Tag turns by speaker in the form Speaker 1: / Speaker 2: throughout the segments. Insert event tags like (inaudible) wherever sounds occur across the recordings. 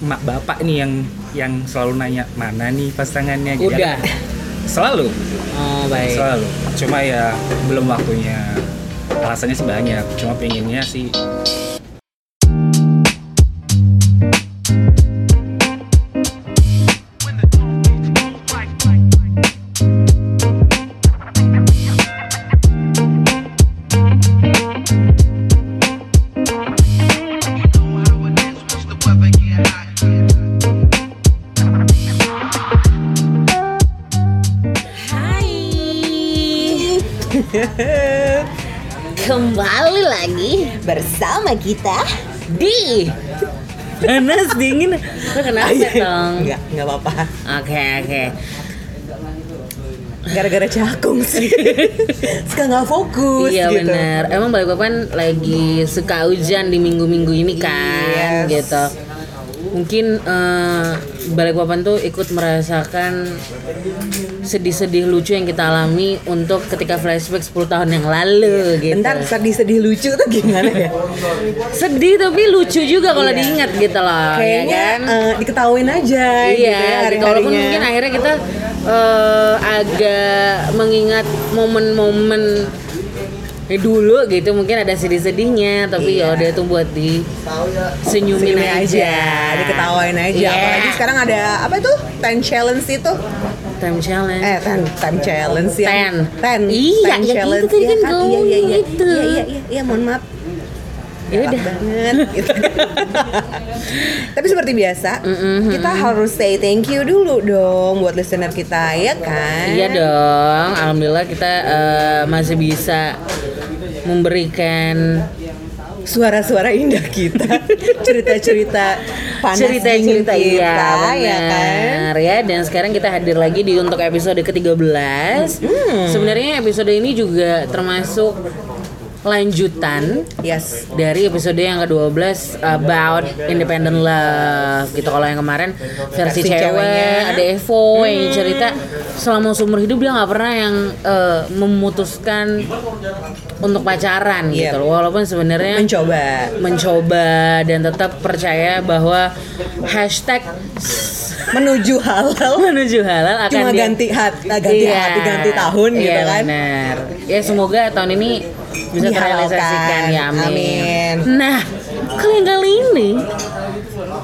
Speaker 1: mak bapak nih yang yang selalu nanya mana nih pasangannya gitu
Speaker 2: Udah.
Speaker 1: kan. selalu
Speaker 2: Oh baik.
Speaker 1: selalu cuma ya belum waktunya alasannya sih banyak cuma pengennya sih
Speaker 3: bersama kita di
Speaker 2: Panas dingin. Lo kenapa dong?
Speaker 3: Enggak, enggak apa-apa
Speaker 2: Oke oke.
Speaker 3: Gara-gara cakung sih Suka nggak fokus
Speaker 2: Iya
Speaker 3: gitu
Speaker 2: benar. Emang Balikpapan lagi suka hujan di minggu-minggu ini kan,
Speaker 3: Yes.
Speaker 2: gitu. Mungkin eh, Balikpapan tuh ikut merasakan sedih-sedih lucu yang kita alami untuk ketika flashback 10 tahun yang lalu gitu.
Speaker 3: Bentar, sedih-sedih lucu tuh gimana ya?
Speaker 2: Sedih tapi lucu juga kalau
Speaker 3: Iya.
Speaker 2: diingat gitu loh,
Speaker 3: Kayaknya
Speaker 2: ya kan?
Speaker 3: eh, aja gitu ya
Speaker 2: Iya, gitu. walaupun mungkin akhirnya kita eh, agak mengingat momen-momen eh, dulu gitu mungkin ada sedih-sedihnya tapi ya udah itu buat di senyumin
Speaker 3: Senyumin
Speaker 2: aja,
Speaker 3: aja, diketawain aja.
Speaker 2: Iya.
Speaker 3: Apalagi sekarang ada apa tuh? Ten challenge itu.
Speaker 2: Time challenge.
Speaker 3: Eh, ten, time challenge ya
Speaker 2: Ten.
Speaker 3: Ten,
Speaker 2: Iya,
Speaker 3: ten
Speaker 2: ya
Speaker 3: challenge.
Speaker 2: gitu tadi
Speaker 3: Iya
Speaker 2: kan
Speaker 3: Iya, iya, iya,
Speaker 2: gitu.
Speaker 3: iya, iya, iya, iya, mohon maaf.
Speaker 2: ya
Speaker 3: Galak
Speaker 2: udah
Speaker 3: banget gitu. (laughs) Tapi seperti biasa, kita harus say thank you dulu dong buat listener kita ya kan?
Speaker 2: iya dong alhamdulillah kita eh, masih bisa memberikan
Speaker 3: Suara-suara indah kita, (laughs) cerita-cerita panas
Speaker 2: cerita-cerita
Speaker 3: dingin
Speaker 2: iya
Speaker 3: kita, ya kan?
Speaker 2: ya dan sekarang kita hadir lagi di untuk episode ke-13
Speaker 3: Hmm.
Speaker 2: sebenarnya episode ini juga termasuk lanjutan
Speaker 3: Yes.
Speaker 2: dari episode yang ke-12 about independent love gitu kalau yang kemarin versi, cewek
Speaker 3: ceweknya.
Speaker 2: ada Evo yang cerita selama seumur hidup dia nggak pernah yang eh, memutuskan untuk pacaran
Speaker 3: Iya.
Speaker 2: gitu loh. walaupun sebenarnya
Speaker 3: Mencoba.
Speaker 2: mencoba dan tetap percaya bahwa hashtag
Speaker 3: Menuju halal. (laughs)
Speaker 2: menuju halal akan
Speaker 3: Cuma
Speaker 2: dia-
Speaker 3: ganti hati, ganti
Speaker 2: Iya,
Speaker 3: hati, ganti tahun gitu
Speaker 2: iya,
Speaker 3: kan?
Speaker 2: benar. Ya semoga tahun ini bisa terrealisasikan ya amin.
Speaker 3: Amin.
Speaker 2: Nah, kalau yang kali ini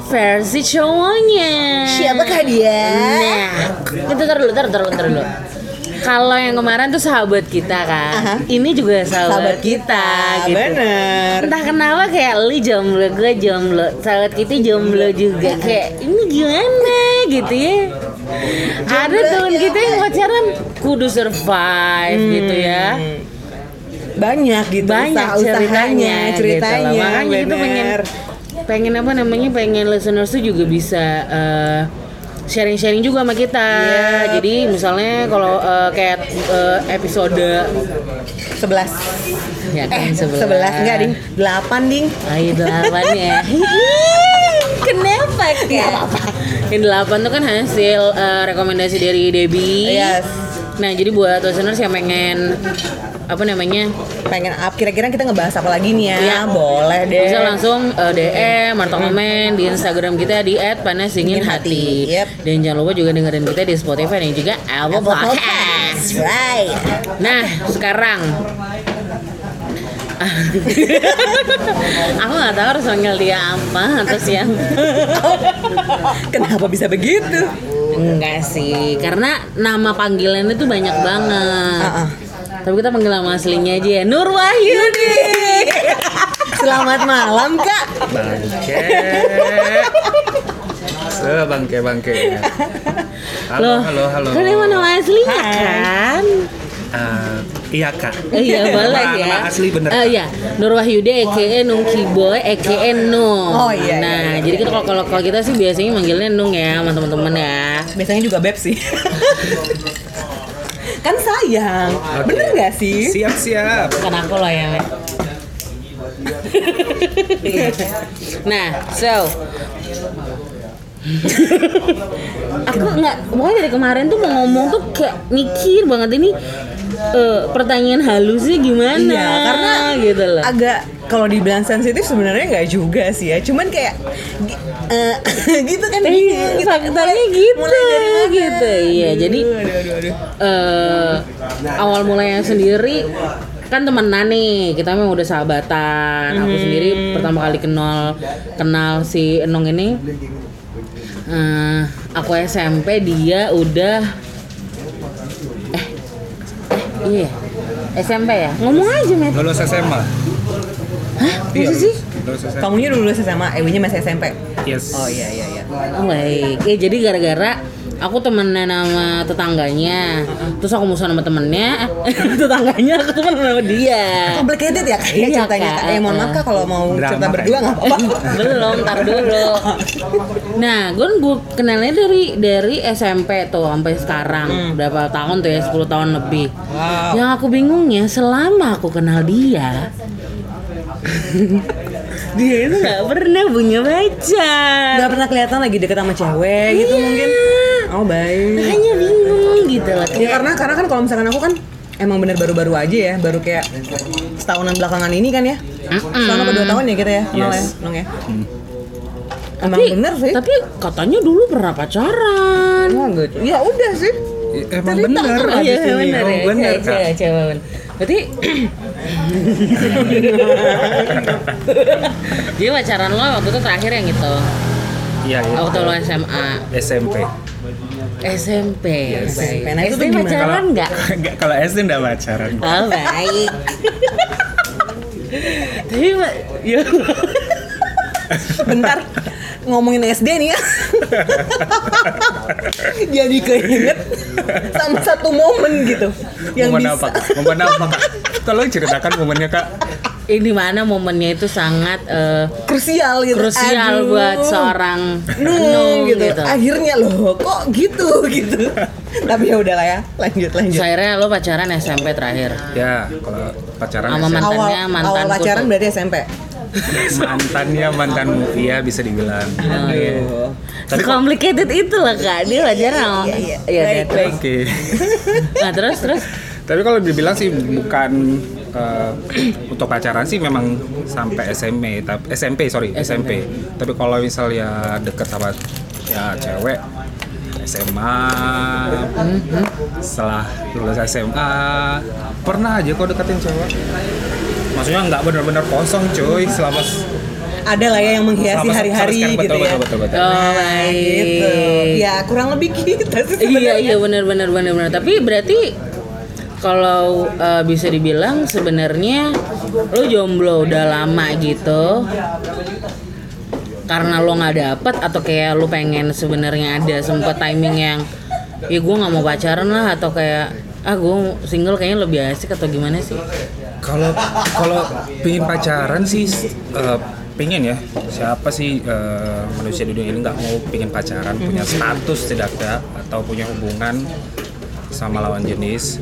Speaker 2: versi cowoknya.
Speaker 3: Siapakah dia?
Speaker 2: Nah, itu dulu, tar, tar dulu. Kalau yang kemarin tuh sahabat kita kan,
Speaker 3: Aha.
Speaker 2: ini juga sahabat,
Speaker 3: Sahabat kita,
Speaker 2: gitu.
Speaker 3: bener.
Speaker 2: Entah kenapa kayak lu jomblo, gue jomblo, sahabat kita jomblo juga kayak ini gimana gitu ya. Ada temen kita yang pacaran kudu survive gitu ya.
Speaker 3: Banyak gitu
Speaker 2: Banyak
Speaker 3: usaha-
Speaker 2: ceritanya,
Speaker 3: ceritanya.
Speaker 2: gitu. Makanya kita pengen pengen apa namanya pengen listeners tuh juga bisa eh, sharing-sharing juga sama kita.
Speaker 3: Iya.
Speaker 2: Jadi misalnya kalau eh, kayak eh, episode
Speaker 3: 11
Speaker 2: ya kan
Speaker 3: Eh,
Speaker 2: sebelah
Speaker 3: 11 enggak ding 8 ding
Speaker 2: Ayo delapan ya. (laughs) Kenapa kak? Yang delapan tuh kan hasil eh, rekomendasi dari Debbie.
Speaker 3: Yes.
Speaker 2: Nah jadi buat listeners yang pengen apa namanya
Speaker 3: Pengen up kira-kira kita ngebahas apa lagi nih ya
Speaker 2: Iya.
Speaker 3: Boleh deh
Speaker 2: bisa langsung eh, DM atau komen di Instagram kita di.
Speaker 3: Dingin Hati, yep.
Speaker 2: Dan jangan lupa juga dengerin kita di Spotify dan juga Apple Podcast.
Speaker 3: Right
Speaker 2: Nah sekarang aku nggak tahu harus manggil dia apa atau siapa. (laughs)
Speaker 3: Kenapa bisa begitu?
Speaker 2: Enggak sih, karena nama panggilannya tuh banyak banget.
Speaker 3: Ah, ah.
Speaker 2: Tapi kita panggil nama aslinya aja ya, Nur Wahyudi. (laughs)
Speaker 3: Selamat malam kak
Speaker 1: bangke sebangke bangke halo
Speaker 2: Loh,
Speaker 1: halo halo
Speaker 2: Kan emang nama aslinya
Speaker 3: Hai.
Speaker 2: kan?
Speaker 1: Eh, iya kak
Speaker 2: Oh iya boleh
Speaker 1: Nama-
Speaker 2: ya.
Speaker 1: nama asli bener
Speaker 2: Oh iya, Nur Wahyudi EKE Nungki Boy EKE Nung.
Speaker 3: Oh, iya,
Speaker 2: Nah,
Speaker 3: iya.
Speaker 2: jadi kita kalau kalau kalau kita sih biasanya manggilnya Nung ya sama teman-teman ya.
Speaker 3: Biasanya juga beb sih (laughs) Kan sayang
Speaker 1: Oke.
Speaker 3: Bener gak sih?
Speaker 1: siap siap
Speaker 2: Bukan aku loh ya, (laughs) nah, so (laughs) aku nggak pokoknya dari kemarin tuh mau ngomong tuh kayak mikir banget ini eh, pertanyaan halusnya gimana
Speaker 3: Iya, karena
Speaker 2: gitu loh
Speaker 3: agak kalau dibilang sensitif sebenarnya nggak juga sih ya cuman kayak eh, (laughs) gitu kan bingung gitu.
Speaker 2: faktanya
Speaker 3: Mulai-
Speaker 2: gitu,
Speaker 3: mulai dari mana?
Speaker 2: gitu. Iya,
Speaker 3: Aduh,
Speaker 2: jadi-
Speaker 3: aduh, aduh, aduh.
Speaker 2: eh awal mulanya sendiri kan temenan nih kita memang udah sahabatan aku
Speaker 3: Hmm.
Speaker 2: sendiri pertama kali kenal kenal si Enong ini eh, aku SMP dia udah eh eh iya. SMP ya? Ngomong aja met.
Speaker 1: Lulus SMA
Speaker 2: hah?
Speaker 1: Iya,
Speaker 2: sih?
Speaker 1: Lulus SMA
Speaker 3: kamunya dulu SMA Ewinya masih SMP
Speaker 1: yes.
Speaker 3: Oh iya iya iya.
Speaker 2: Oh baik, ya jadi gara-gara aku temenan sama tetangganya, terus aku musuh sama temennya, (laughs) tetangganya aku temen sama dia.
Speaker 3: complicated ya kayak
Speaker 2: Iya,
Speaker 3: ceritanya
Speaker 2: Kak.
Speaker 3: Eh mohon maaf kak kalau mau
Speaker 1: Drama
Speaker 3: cerita berdua nggak apa-apa (laughs)
Speaker 2: Belum, ntar dulu. Nah, gue gue kenalnya dari dari SMP tuh sampai sekarang berapa tahun tuh ya 10 tahun lebih.
Speaker 3: Wow.
Speaker 2: Yang aku bingungnya selama aku kenal dia, (laughs) dia itu nggak pernah punya pacar.
Speaker 3: nggak pernah kelihatan lagi deket sama cewek gitu
Speaker 2: Iya.
Speaker 3: mungkin oh baik
Speaker 2: Makanya bingung gitu loh.
Speaker 3: Ya karena karena kan kalau misalkan aku kan emang bener baru-baru aja ya, baru kayak setahunan belakangan ini kan ya. Setahun apa dua tahun ya kita ya kenal ya,
Speaker 1: Yes.
Speaker 3: Nong ya. Emang
Speaker 2: tapi,
Speaker 3: bener sih.
Speaker 2: Tapi katanya dulu pernah pacaran.
Speaker 3: Oh, enggak. Ya udah sih.
Speaker 1: emang
Speaker 3: Cerita
Speaker 1: bener
Speaker 3: kan
Speaker 2: Oh iya
Speaker 1: ini.
Speaker 2: benar
Speaker 1: Oh,
Speaker 2: ya.
Speaker 1: bener
Speaker 2: Coba,
Speaker 1: kak
Speaker 2: coba, coba, bener. Berarti (laughs) Dia pacaran lo waktu itu terakhir yang itu
Speaker 1: iya iya
Speaker 2: Waktu lo SMA
Speaker 1: SMP
Speaker 2: SMP
Speaker 1: Yes.
Speaker 2: baik.
Speaker 3: Nah, itu
Speaker 2: SD pacaran nggak? (laughs)
Speaker 1: Nggak, kalau SD enggak pacaran
Speaker 2: Oh baik (laughs) Tapi ya
Speaker 3: Bentar ngomongin SD nih ya. (laughs) Jadi keinget sama satu momen gitu yang
Speaker 1: momen
Speaker 3: bisa.
Speaker 1: apa momen apa tolong ceritakan momennya kak
Speaker 2: ini mana momennya itu sangat eh,
Speaker 3: krusial gitu.
Speaker 2: krusial
Speaker 3: Aduh.
Speaker 2: buat seorang
Speaker 3: Nung gitu.
Speaker 2: gitu.
Speaker 3: Akhirnya loh kok gitu (laughs) gitu. Tapi ya udahlah ya, lanjut lanjut.
Speaker 2: Akhirnya lo pacaran SMP terakhir
Speaker 1: ya kalau pacaran
Speaker 2: Sama
Speaker 1: SMP.
Speaker 2: mantannya
Speaker 3: awal,
Speaker 2: mantan
Speaker 3: awal pacaran
Speaker 2: kutu.
Speaker 3: berarti SMP.
Speaker 1: mantannya mantanmu iya bisa dibilang
Speaker 2: Oh, iya.
Speaker 1: Tapi
Speaker 2: Complicated itu lah kak, dia pacaran sama
Speaker 3: iya, iya.
Speaker 2: Iya,
Speaker 3: Baik,
Speaker 2: udah, terus.
Speaker 1: oke
Speaker 2: Nah terus terus
Speaker 1: tapi kalau dibilang sih bukan eh, (clears throat) untuk pacaran sih memang sampai SMP tapi SMP sorry SMP, tapi kalau misalnya deket sama ya cewek SMA setelah lulus SMA pernah aja kok deketin cewek maksudnya nggak benar-benar kosong cuy selama
Speaker 3: Ada lah ya yang menghiasi
Speaker 1: selama-
Speaker 3: hari-hari gitu
Speaker 1: betul,
Speaker 3: ya.
Speaker 1: betul, betul, betul,
Speaker 2: Oh
Speaker 3: Nah, gitu. Ya kurang lebih kita (laughs) sih
Speaker 2: Iya
Speaker 3: sebenarnya.
Speaker 2: iya benar benar benar benar. Tapi berarti kalau eh, bisa dibilang sebenarnya lo jomblo udah lama gitu karena lo nggak dapet atau kayak lo pengen sebenarnya ada sempet timing yang ya gue nggak mau pacaran lah atau kayak ah gue single kayaknya lebih asik atau gimana sih?
Speaker 1: Kalau kalau pengen pacaran sih eh, pengen ya. Siapa sih eh, manusia di dunia ini nggak mau pengen pacaran punya status setidaknya atau punya hubungan sama lawan jenis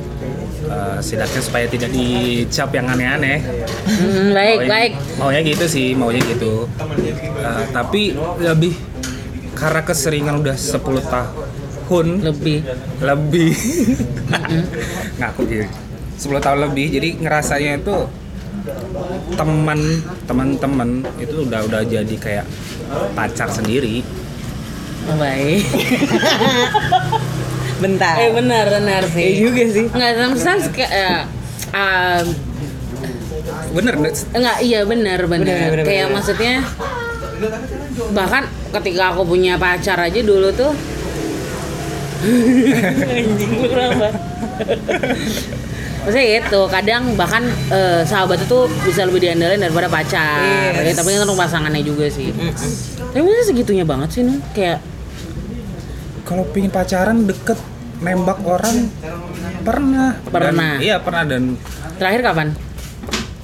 Speaker 1: Eh, setidaknya supaya tidak dicap yang aneh-aneh.
Speaker 2: Hmm, baik
Speaker 1: Maunya-
Speaker 2: baik.
Speaker 1: maunya gitu sih maunya gitu. Eh, tapi lebih karena keseringan udah 10 tahun.
Speaker 2: Lebih.
Speaker 1: lebih. Ngaku gitu 10 tahun lebih jadi ngerasanya itu teman teman-teman itu udah udah jadi kayak pacar sendiri.
Speaker 2: Oh, baik. (laughs)
Speaker 3: Bentar.
Speaker 2: eh benar benar
Speaker 3: Iya
Speaker 2: sih.
Speaker 3: juga sih.
Speaker 2: Nggak sometimes kayak eh, um,
Speaker 1: bener
Speaker 2: Enggak, iya benar benar.
Speaker 3: Benar, benar,
Speaker 2: Kayak
Speaker 3: benar.
Speaker 2: maksudnya bahkan ketika aku punya pacar aja dulu tuh (laughs) anjing lu kenapa? Maksudnya gitu, kadang bahkan eh, sahabat itu bisa lebih diandalkan daripada pacar.
Speaker 3: Yes.
Speaker 2: Ya, tapi kan tergantung pasangannya juga sih. Tapi masa segitunya banget sih nih? Kayak
Speaker 1: kalau pingin pacaran deket nembak orang pernah Dan-
Speaker 2: Pernah.
Speaker 1: iya pernah dan
Speaker 2: terakhir kapan?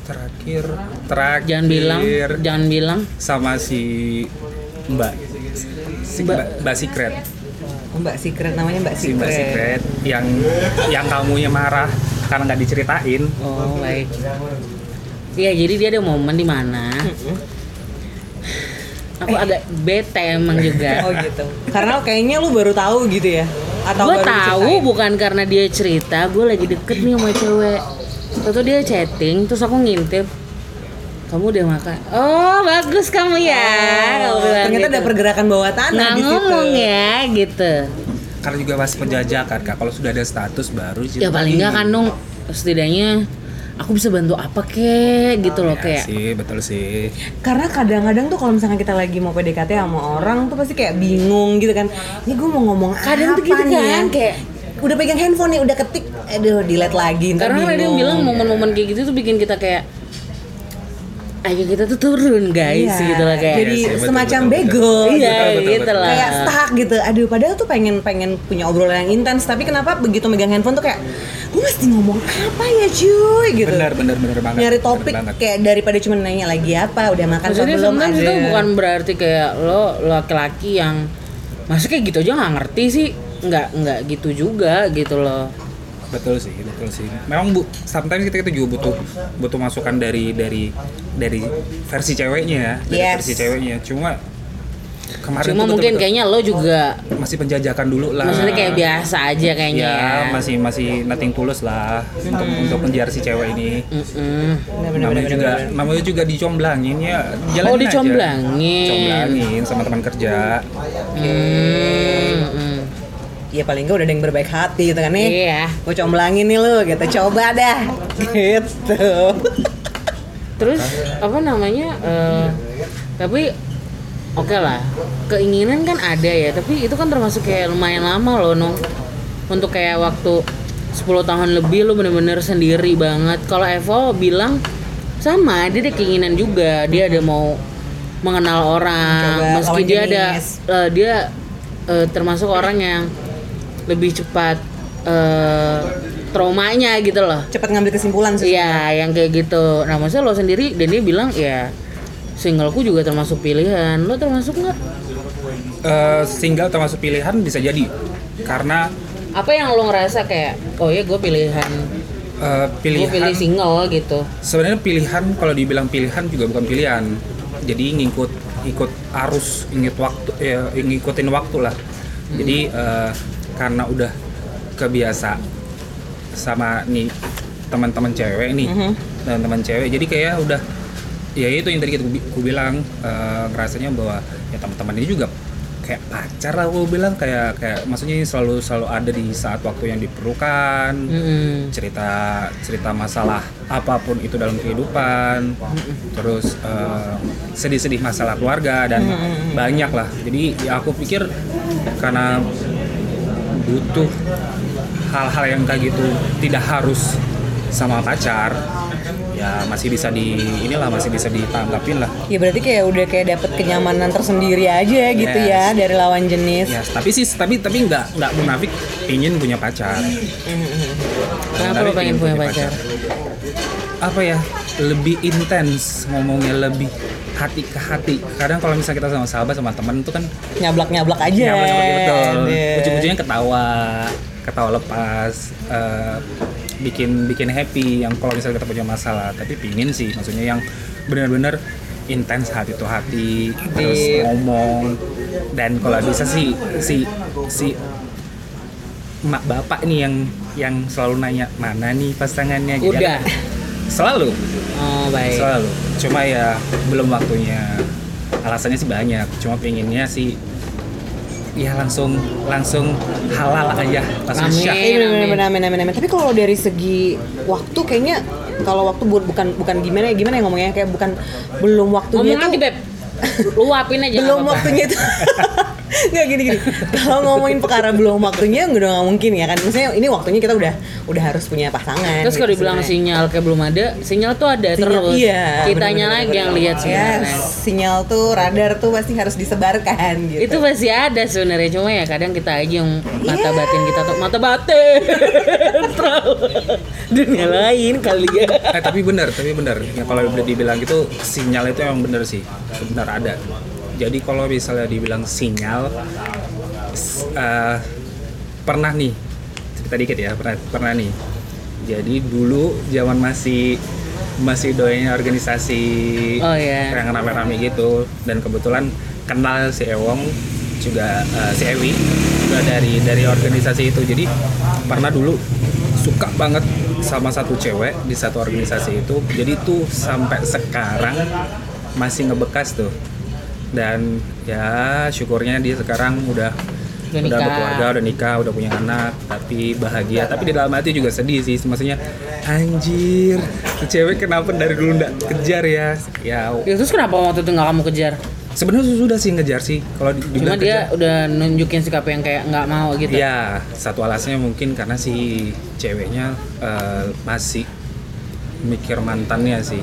Speaker 1: terakhir terakhir
Speaker 2: Jangan bilang, jangan bilang.
Speaker 1: sama si mbak si
Speaker 2: Mbak.
Speaker 1: mbak, secret
Speaker 3: Mbak Secret namanya Mbak
Speaker 1: si mbak
Speaker 3: Secret.
Speaker 1: secret yang yang kamunya marah karena nggak diceritain
Speaker 2: Oh baik. Iya jadi dia ada momen di mana aku agak bete emang juga.
Speaker 3: Oh gitu. Karena kayaknya lu baru tahu gitu ya. Atau
Speaker 2: gue tahu
Speaker 3: diceritain?
Speaker 2: bukan karena dia cerita gue lagi deket nih sama cewek Tentu dia chatting terus aku ngintip kamu udah makan oh bagus kamu ya Aku bilang
Speaker 3: Ternyata
Speaker 2: gitu.
Speaker 3: ada pergerakan bawah tanah
Speaker 2: nggak
Speaker 3: di situ.
Speaker 2: ngomong ya gitu
Speaker 1: Karena juga masih penjajakan kak. Kalau sudah ada status baru
Speaker 2: ya paling nggak kan dong setidaknya aku bisa bantu apa kek gitu loh
Speaker 1: Ya
Speaker 2: kayak
Speaker 1: sih, betul sih.
Speaker 3: Karena kadang-kadang tuh kalau misalnya kita lagi mau PDKT sama orang tuh pasti kayak bingung gitu kan. Ini gue mau ngomong
Speaker 2: Kadang
Speaker 3: apa
Speaker 2: tuh gitu
Speaker 3: nih
Speaker 2: kan,
Speaker 3: ya?
Speaker 2: kayak-
Speaker 3: udah pegang handphone nih, udah ketik, aduh delete lagi. Ntar
Speaker 2: karena kan ada yang
Speaker 3: bingung.
Speaker 2: bilang momen-momen kayak gitu tuh bikin kita kayak ayo kita tuh turun guys
Speaker 3: Iya,
Speaker 2: gitu lah kayak
Speaker 3: Jadi
Speaker 1: betul,
Speaker 3: semacam
Speaker 1: betul,
Speaker 3: bego.
Speaker 1: betul.
Speaker 2: iya
Speaker 1: betul, betul,
Speaker 2: gitu
Speaker 1: betul.
Speaker 2: lah
Speaker 3: Kayak stuck gitu. Aduh, padahal tuh pengen pengen punya obrolan yang intens, tapi kenapa begitu megang handphone tuh kayak gue mesti ngomong apa ya cuy gitu.
Speaker 1: Benar, benar, benar banget.
Speaker 3: Nyari topik
Speaker 1: banget.
Speaker 3: kayak daripada cuma nanya lagi apa, udah makan
Speaker 2: Maksudnya
Speaker 3: belum ada.
Speaker 2: itu bukan berarti kayak lo laki-laki yang masa kayak gitu aja nggak ngerti sih nggak nggak gitu juga gitu loh
Speaker 1: Betul sih, betul sih. Memang bu, sometimes kita, kita juga butuh butuh masukan dari dari dari versi ceweknya ya, dari
Speaker 3: Yes.
Speaker 1: versi ceweknya. Cuma kemarin
Speaker 2: cuma
Speaker 1: tuh
Speaker 2: mungkin
Speaker 1: betul-betul
Speaker 2: kayaknya lo juga
Speaker 1: masih penjajakan dulu lah.
Speaker 2: maksudnya kayak biasa aja kayaknya
Speaker 1: Ya,
Speaker 2: ya,
Speaker 1: masih masih nothing tulus lah untuk untuk menjar si cewek ini.
Speaker 2: Mm-mm.
Speaker 1: namanya juga namanya juga dicomblangin ya. jalanin
Speaker 2: Oh,
Speaker 1: aja.
Speaker 2: dicomblangin.
Speaker 1: Comblangin sama teman kerja.
Speaker 2: Hmm, mm.
Speaker 3: Ya paling nggak udah ada yang berbaik hati gitu kan nih.
Speaker 2: iya
Speaker 3: Gue comblangin nih lu gitu, coba dah. Gitu.
Speaker 2: terus apa namanya eh, tapi oke lah keinginan kan ada ya tapi itu kan termasuk kayak lumayan lama loh no untuk kayak waktu 10 tahun lebih lo bener-bener sendiri banget kalau Evo bilang sama dia ada keinginan juga dia ada mau mengenal orang
Speaker 3: Coba
Speaker 2: meski dia ada
Speaker 3: jenis.
Speaker 2: eh, dia eh, termasuk orang yang lebih cepat eh, traumanya gitu loh
Speaker 3: Cepat ngambil kesimpulan sih.
Speaker 2: Iya, yang kayak gitu. Nah, maksudnya lo sendiri dan dia bilang ya singleku juga termasuk pilihan. Lo termasuk nggak?
Speaker 1: Eh, single termasuk pilihan bisa jadi karena
Speaker 2: Apa yang lo ngerasa kayak, oh ya gue pilihan,
Speaker 1: eh,
Speaker 2: gue
Speaker 1: pilihan
Speaker 2: pilih single gitu.
Speaker 1: sebenarnya pilihan kalau dibilang pilihan juga bukan pilihan jadi ngikut ikut arus ngikut waktu ya ngikutin waktu lah jadi eh, karena udah kebiasa sama nih teman-teman cewek nih teman-teman cewek. Jadi kayak udah ya itu yang tadi gue bilang eh, ngerasanya bahwa ya teman-teman ini juga kayak pacar lah gue bilang. Kayak kayak maksudnya ini selalu selalu ada di saat waktu yang diperlukan
Speaker 2: Mm-mm.
Speaker 1: cerita cerita masalah apa pun itu dalam kehidupan. Terus eh, sedih-sedih masalah keluarga dan banyak lah jadi ya aku pikir karena butuh hal-hal yang kayak gitu. Tidak harus sama pacar. Ya masih bisa di inilah masih bisa ditanggapin lah.
Speaker 3: Ya berarti kayak udah kayak dapet kenyamanan tersendiri aja gitu
Speaker 1: Yes.
Speaker 3: ya dari lawan jenis.
Speaker 1: ya tapi sih tapi tapi nggak nggak munafik ingin punya pacar.
Speaker 2: Kenapa
Speaker 1: Tapi
Speaker 2: lo pengen punya pacar?
Speaker 1: apa ya? Lebih intens ngomongnya lebih hati ke hati. Kadang kalau misalnya kita sama sahabat sama teman itu kan
Speaker 3: Nyablak-nyablak aja.
Speaker 1: nyaman seperti betul.
Speaker 3: Aduh.
Speaker 1: ujung-ujungnya ketawa ketawa lepas eh, bikin bikin happy yang kalau misalnya kita punya masalah. Tapi pingin sih maksudnya yang benar-benar intens hati tuh hati terus ngomong. Dan kalau bisa sih si si mak bapak nih yang yang selalu nanya mana nih pasangannya? Jadi
Speaker 2: Udah. (laughs)
Speaker 1: selalu
Speaker 2: Oh baik.
Speaker 1: selalu cuma ya belum waktunya alasannya sih banyak cuma pengennya sih ya langsung langsung halal aja langsung
Speaker 2: Amin.
Speaker 1: syah
Speaker 2: Amin.
Speaker 3: bener, bener. Tapi kalau dari segi waktu kayaknya kalau waktu bu- bukan bukan gimana ya gimana ya ngomongnya kayak bukan belum waktunya
Speaker 2: Ngomong
Speaker 3: tuh
Speaker 2: beb. Luapin aja. (laughs)
Speaker 3: belum waktunya itu (laughs) nggak gini gini kalau ngomongin perkara belum waktunya udah nggak mungkin ya kan maksudnya ini waktunya kita udah udah harus punya pasangan
Speaker 2: Terus kalau
Speaker 3: gitu
Speaker 2: dibilang
Speaker 3: sebenarnya.
Speaker 2: sinyal kayak belum ada, sinyal tuh ada
Speaker 3: Sinyal-
Speaker 2: terus.
Speaker 3: iya,
Speaker 2: Kitanya
Speaker 3: bener-bener,
Speaker 2: lagi yang lihat sebenarnya.
Speaker 3: Yes, sinyal tuh radar tuh pasti harus disebarkan gitu
Speaker 2: Itu pasti ada sebenarnya cuma ya kadang kita aja yang mata
Speaker 3: Iya.
Speaker 2: batin kita tuh mata batin. (laughs) Dunia lain kali ya.
Speaker 1: eh tapi benar tapi benar ya kalau udah dibilang gitu sinyal itu emang benar sih benar ada jadi kalau misalnya dibilang sinyal eh, pernah nih cerita dikit ya pernah pernah nih. Jadi dulu zaman masih masih doanya organisasi
Speaker 2: Oh, iya.
Speaker 1: yang rame-rame gitu. Dan kebetulan kenal si Ewong juga eh, si Ewi juga dari dari organisasi itu. Jadi pernah dulu suka banget sama satu cewek di satu organisasi itu. Jadi tuh sampai sekarang masih ngebekas tuh dan ya syukurnya dia sekarang udah
Speaker 2: Udah
Speaker 1: udah berkeluarga udah nikah udah punya anak tapi bahagia. Tapi di dalam hati juga sedih sih maksudnya anjir cewek kenapa dari dulu nggak kejar ya? Ya
Speaker 2: Ya terus kenapa waktu itu nggak kamu kejar?
Speaker 1: sebenarnya sudah sih ngejar sih kalau di-
Speaker 2: Cuma dia
Speaker 1: kejar.
Speaker 2: udah nunjukin sikap yang kayak nggak mau gitu.
Speaker 1: ya satu alasannya mungkin karena si ceweknya eh, masih mikir mantannya sih.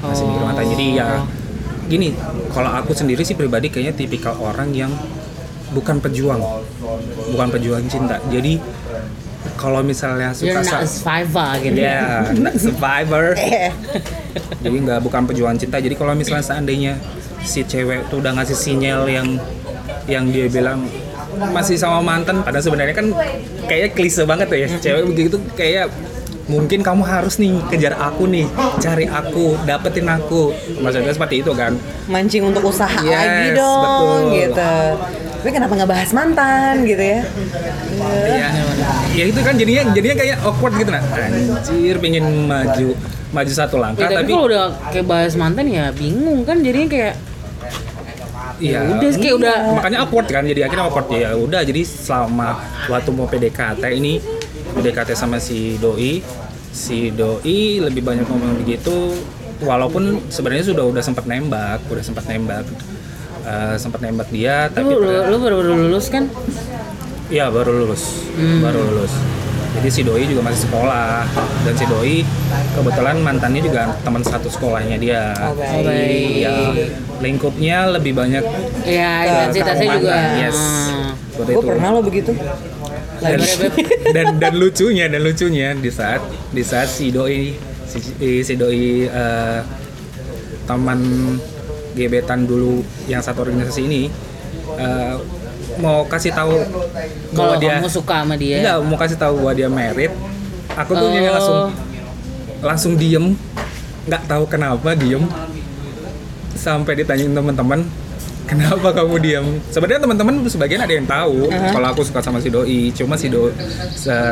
Speaker 1: Masih mikir mantan jadi ya
Speaker 2: Oh.
Speaker 1: Gini kalau aku sendiri sih pribadi kayaknya tipikal orang yang bukan pejuang bukan pejuang cinta jadi kalau misalnya
Speaker 2: You're
Speaker 1: suka
Speaker 2: not a survivor gitu.
Speaker 1: Ya, (laughs) not survivor. (laughs) jadi nggak bukan perjuangan cinta. Jadi kalau misalnya seandainya si cewek tuh udah ngasih sinyal yang yang dia bilang masih sama mantan, padahal sebenarnya kan kayak klise banget tuh ya. Cewek begitu kayak mungkin kamu harus nih kejar aku nih, cari aku, dapetin aku. Maksudnya seperti itu kan.
Speaker 3: Mancing untuk usaha
Speaker 1: Yes,
Speaker 3: lagi dong
Speaker 1: betul.
Speaker 3: gitu. Tapi kenapa nggak bahas mantan gitu ya?
Speaker 1: Iya. Ya itu kan jadinya jadinya kayak awkward gitu nah. Anjir, pengen maju maju satu langkah
Speaker 2: Ya, tapi,
Speaker 1: tapi
Speaker 2: kalau udah kayak bahas mantan ya bingung kan jadinya kayak
Speaker 1: Iya.
Speaker 2: udah kayak udah
Speaker 1: makanya awkward kan jadi akhirnya awkward ya udah jadi selama waktu mau PDKT ini PDKT sama si doi si doi lebih banyak ngomong begitu walaupun sebenarnya sudah udah sempat nembak udah sempat nembak Eh, sempat nembak dia tapi
Speaker 2: lu, lu, lu baru baru lulus kan?
Speaker 1: Iya baru lulus,
Speaker 2: Hmm.
Speaker 1: baru lulus. Jadi si doi juga masih sekolah dan si doi kebetulan mantannya juga teman satu sekolahnya dia.
Speaker 3: Oh, baik.
Speaker 1: Iya, lingkupnya lebih banyak
Speaker 2: Ya intensitasnya juga.
Speaker 1: Yes.
Speaker 2: Hmm.
Speaker 3: Gue pernah lo begitu.
Speaker 1: Dan, (laughs) dan dan lucunya dan lucunya di saat di saat si doi si, si doi eh, teman gebetan dulu yang satu organisasi ini eh, mau kasih tahu
Speaker 2: Kalau
Speaker 1: bahwa dia
Speaker 2: kamu suka sama dia.
Speaker 1: Enggak, mau kasih tahu bahwa dia merit. Aku tuh
Speaker 2: Oh.
Speaker 1: langsung langsung diem, nggak tahu kenapa diem. Sampai ditanyain teman-teman, kenapa kamu diem? Sebenarnya teman-teman sebagian ada yang tahu kalau aku suka sama si doi. Cuma si doi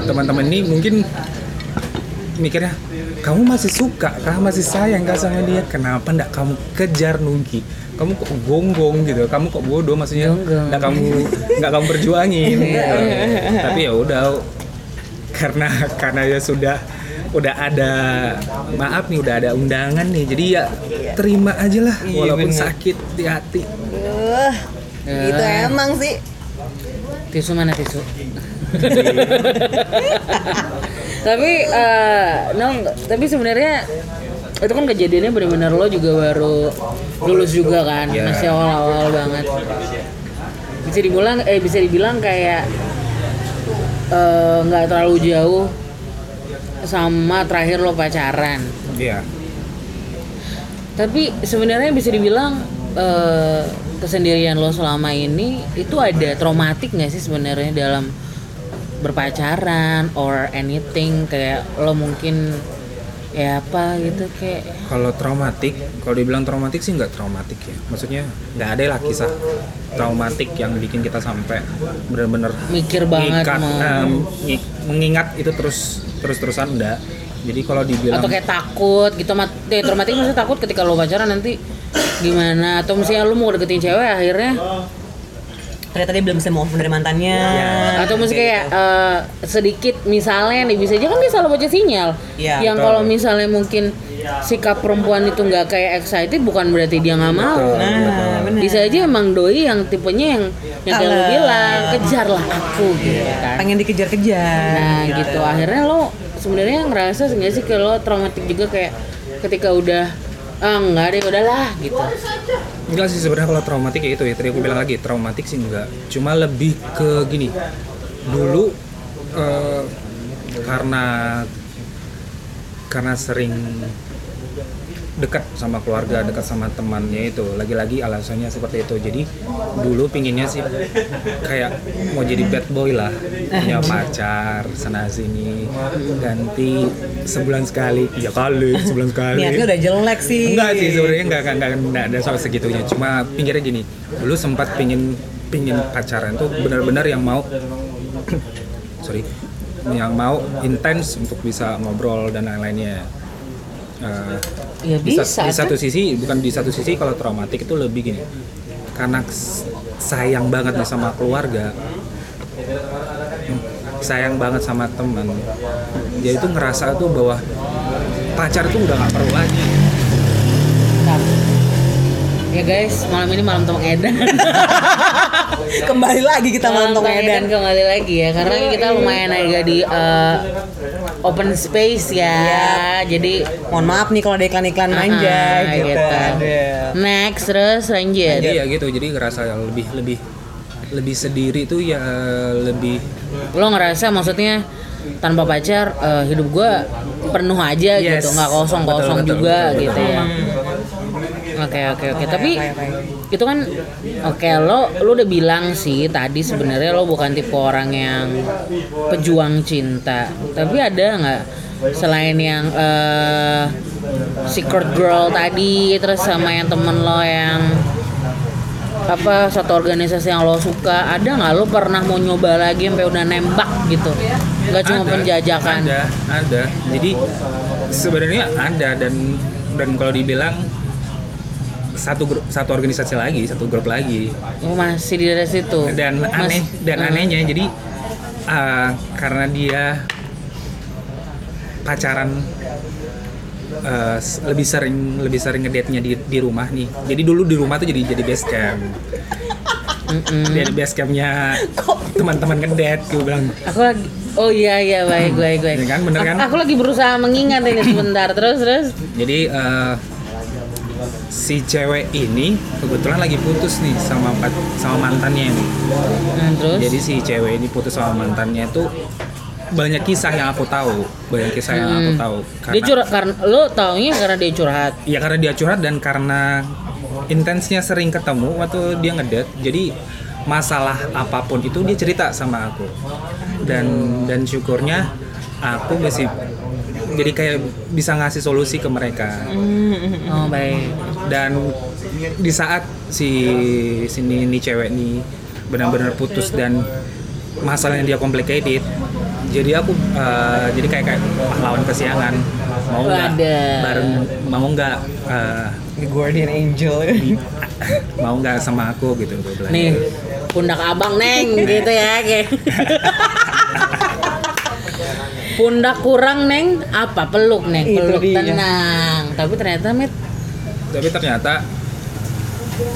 Speaker 1: teman-teman ini mungkin mikirnya kamu masih suka kah? Masih sayang kah sama dia? Kenapa ndak kamu kejar nungki kamu kok gonggong gitu? Kamu kok bodoh maksudnya? Nggak kamu nggak kamu perjuangin. Gitu. (laughs) tapi ya udah karena karena ya sudah udah ada maaf nih udah ada undangan nih jadi ya terima aja lah
Speaker 3: Iya,
Speaker 1: walaupun
Speaker 3: bener.
Speaker 1: sakit di hati
Speaker 3: Uh, itu
Speaker 2: Eh.
Speaker 3: emang sih.
Speaker 2: Tisu mana tisu? (laughs) tapi eh Nong, tapi sebenarnya itu kan kejadiannya benar-benar lo juga baru lulus juga kan,
Speaker 1: Iya.
Speaker 2: masih awal-awal banget. Bisa dibilang, eh bisa dibilang kayak eh, nggak terlalu jauh sama terakhir lo pacaran.
Speaker 1: iya
Speaker 2: Tapi sebenarnya bisa dibilang eh, kesendirian lo selama ini itu ada traumatik nggak sih sebenarnya dalam berpacaran or anything kayak lo mungkin ya apa gitu kayak
Speaker 1: Kalau traumatik, kalau dibilang traumatik sih nggak traumatik ya. Maksudnya nggak ada lah kisah traumatik yang bikin kita sampai benar-benar
Speaker 2: mikir banget
Speaker 1: mengikat,
Speaker 2: mau
Speaker 1: em, ngi- mengingat itu terus terus-terusan enggak. Jadi kalau dibilang
Speaker 2: atau kayak takut gitu mat eh, traumatik maksudnya takut ketika lo pacaran nanti gimana atau misalnya lo mau deketin cewek akhirnya
Speaker 3: Ternyata dia belum bisa move dari mantannya.
Speaker 1: Ya.
Speaker 2: atau mesti kayak eh, sedikit misalnya nih bisa aja kan dia salah baca sinyal
Speaker 3: Iya,
Speaker 2: yang
Speaker 1: betul.
Speaker 2: kalau misalnya mungkin sikap perempuan itu nggak kayak excited bukan berarti dia nggak mau
Speaker 1: Betul,
Speaker 3: Nah,
Speaker 1: betul.
Speaker 2: bisa aja emang doi yang tipenya yang yang kayak bilang kejarlah aku gitu kan
Speaker 3: Pengen dikejar-kejar.
Speaker 2: nah gitu akhirnya lo sebenarnya ngerasa nggak sih kalau traumatik juga kayak ketika udah ah enggak deh udahlah gitu
Speaker 1: enggak sih sebenarnya kalau traumatik ya itu ya tadi aku bilang lagi traumatik sih enggak. Cuma lebih ke gini. Dulu eh, karena karena sering dekat sama keluarga, dekat sama temannya itu. Lagi-lagi alasannya seperti itu. Jadi dulu pinginnya sih kayak mau jadi bad boy lah, punya (laughs) pacar sana sini, ganti sebulan sekali, tiga kali, sebulan sekali.
Speaker 3: Niatnya udah jelek sih.
Speaker 1: Enggak sih sebenarnya enggak, enggak, enggak, enggak ada soal segitunya. Cuma pinggirnya gini, dulu sempat pingin pingin pacaran tuh benar-benar yang mau (clears throat) sorry yang mau intens untuk bisa ngobrol dan lain-lainnya Eh,
Speaker 2: Ya
Speaker 1: di, sa-
Speaker 2: bisa,
Speaker 1: di
Speaker 2: kan?
Speaker 1: satu sisi bukan di satu sisi kalau traumatik itu lebih gini karena sayang banget nih sama keluarga sayang banget sama teman dia itu ngerasa tuh bahwa pacar itu udah nggak perlu lagi.
Speaker 2: Ya guys, malam ini malam Tong Edan. (laughs) (laughs)
Speaker 3: Kembali lagi kita mantong
Speaker 2: Tong Edan
Speaker 3: Edan.
Speaker 2: kembali lagi ya, karena kita lumayan agak di eh, open space ya. Jadi
Speaker 3: Mohon maaf nih kalau ada iklan-iklan manja
Speaker 2: Ah,
Speaker 3: gitu.
Speaker 2: gitu.
Speaker 3: Ada.
Speaker 2: next terus lanjut.
Speaker 1: jadi ya gitu jadi ngerasa lebih lebih lebih sendiri tuh ya lebih
Speaker 2: Lo ngerasa maksudnya tanpa pacar eh, hidup gua penuh aja
Speaker 1: Yes.
Speaker 2: gitu, nggak kosong-kosong
Speaker 1: Betul, betul,
Speaker 2: juga
Speaker 1: betul,
Speaker 2: gitu
Speaker 1: betul.
Speaker 2: ya. Oke oke oke. Tapi itu kan oke lo lo udah bilang sih tadi sebenarnya lo bukan tipe orang yang pejuang cinta. Tapi ada nggak? Selain yang eh, secret girl tadi terus sama yang temen lo yang apa satu organisasi yang lo suka ada nggak? Lo pernah mau nyoba lagi sampai udah nembak gitu? Nggak cuma
Speaker 1: Ada,
Speaker 2: penjajakan?
Speaker 1: ada ada. Jadi sebenarnya ada dan dan kalau dibilang satu grup satu organisasi lagi satu grup lagi.
Speaker 2: Oh, masih di daerah situ?
Speaker 1: Dan
Speaker 2: Mas-
Speaker 1: aneh dan
Speaker 2: Hmm.
Speaker 1: anehnya jadi uh, karena dia pacaran uh, lebih sering lebih sering ngedate-nya di di rumah nih. Jadi dulu di rumah tuh jadi jadi base camp.
Speaker 2: Mm-mm.
Speaker 1: jadi base campnya teman-teman ngedate gue bilang.
Speaker 2: Aku lagi oh iya iya baik baik baik.
Speaker 1: Ya kan, bener kan?
Speaker 2: aku, aku lagi berusaha mengingat ini sebentar. Terus terus?
Speaker 1: Jadi eh, si cewek ini kebetulan lagi putus nih sama sama mantannya nih.
Speaker 2: Nah, terus
Speaker 1: Jadi si cewek ini putus sama mantannya itu banyak kisah yang aku tahu, banyak kisah yang aku tahu.
Speaker 2: Hmm. dia curhat karena lo taunya karena dia curhat
Speaker 1: Ya karena dia curhat dan karena intensnya sering ketemu waktu dia ngedate. Jadi masalah apa pun itu dia cerita sama aku. Dan dan syukurnya aku masih jadi kayak bisa ngasih solusi ke mereka.
Speaker 2: oh baik.
Speaker 1: Dan di saat si sini ini cewek nih benar-benar putus dan masalahnya dia complicated jadi aku eh, jadi kayak kayak pahlawan kesiangan. Mau nggak? Bareng mau nggak?
Speaker 3: The Guardian Angel.
Speaker 1: mau nggak sama aku gitu
Speaker 2: nih pundak abang neng gitu ya kayak (laughs) pundak kurang neng. Apa? Peluk neng.
Speaker 3: Itu
Speaker 2: peluk
Speaker 3: dia.
Speaker 2: tenang. Tapi ternyata met
Speaker 1: tapi ternyata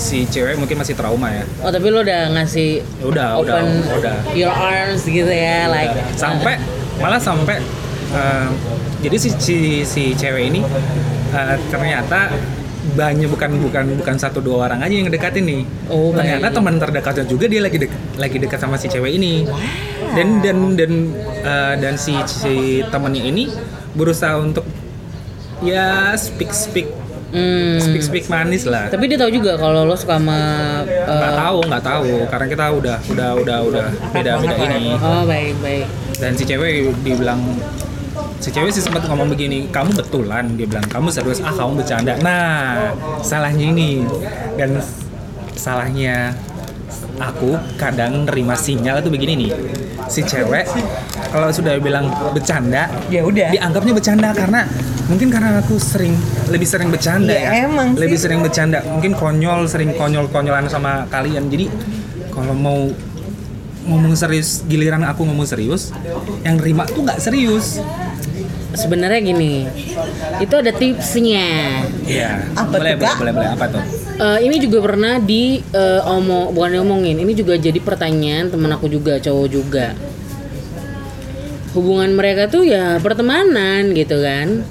Speaker 1: si cewek mungkin masih trauma ya.
Speaker 2: Oh tapi lo udah ngasih
Speaker 1: udah udah
Speaker 2: open
Speaker 1: udah.
Speaker 2: your arms gitu ya like
Speaker 1: sampai malah sampai eh, jadi si si, si cewek ini eh, ternyata banyak bukan bukan bukan satu dua orang aja yang ngedekatin nih.
Speaker 2: Oh,
Speaker 1: ternyata
Speaker 2: baik.
Speaker 1: teman terdekatnya juga dia lagi dek, lagi dekat sama si cewek ini. Dan dan dan eh, dan si si temennya ini berusaha untuk ya speak speak.
Speaker 2: Hmm.
Speaker 1: speak speak manis lah.
Speaker 2: Tapi dia tahu juga kalau lo suka sama uh,
Speaker 1: nggak tahu nggak tahu. Karena kita udah udah udah udah beda beda ini.
Speaker 2: Oh baik baik.
Speaker 1: dan si cewek dibilang si cewek sih sempat ngomong begini kamu betulan dia bilang. Kamu serius? Ah kamu bercanda. Nah salahnya ini. Dan salahnya aku kadang nerima sinyal itu begini nih. Si cewek kalau sudah bilang bercanda
Speaker 3: Ya udah.
Speaker 1: dianggapnya bercanda karena mungkin karena aku sering lebih sering bercanda
Speaker 3: Ya,
Speaker 1: ya,
Speaker 3: emang sih.
Speaker 1: lebih sering bercanda. Mungkin konyol sering konyol konyolan sama kalian. Jadi kalau mau ngomong serius giliran aku ngomong serius yang nerima tuh nggak serius
Speaker 2: Sebenarnya gini, itu ada tipsnya.
Speaker 1: Iya.
Speaker 3: Apa
Speaker 1: boleh, boleh, boleh, boleh. Apa tuh?
Speaker 2: Eh, ini juga pernah di eh, omong bukan diomongin, ini juga jadi pertanyaan temen aku juga cowok juga. Hubungan mereka tuh ya pertemanan gitu kan.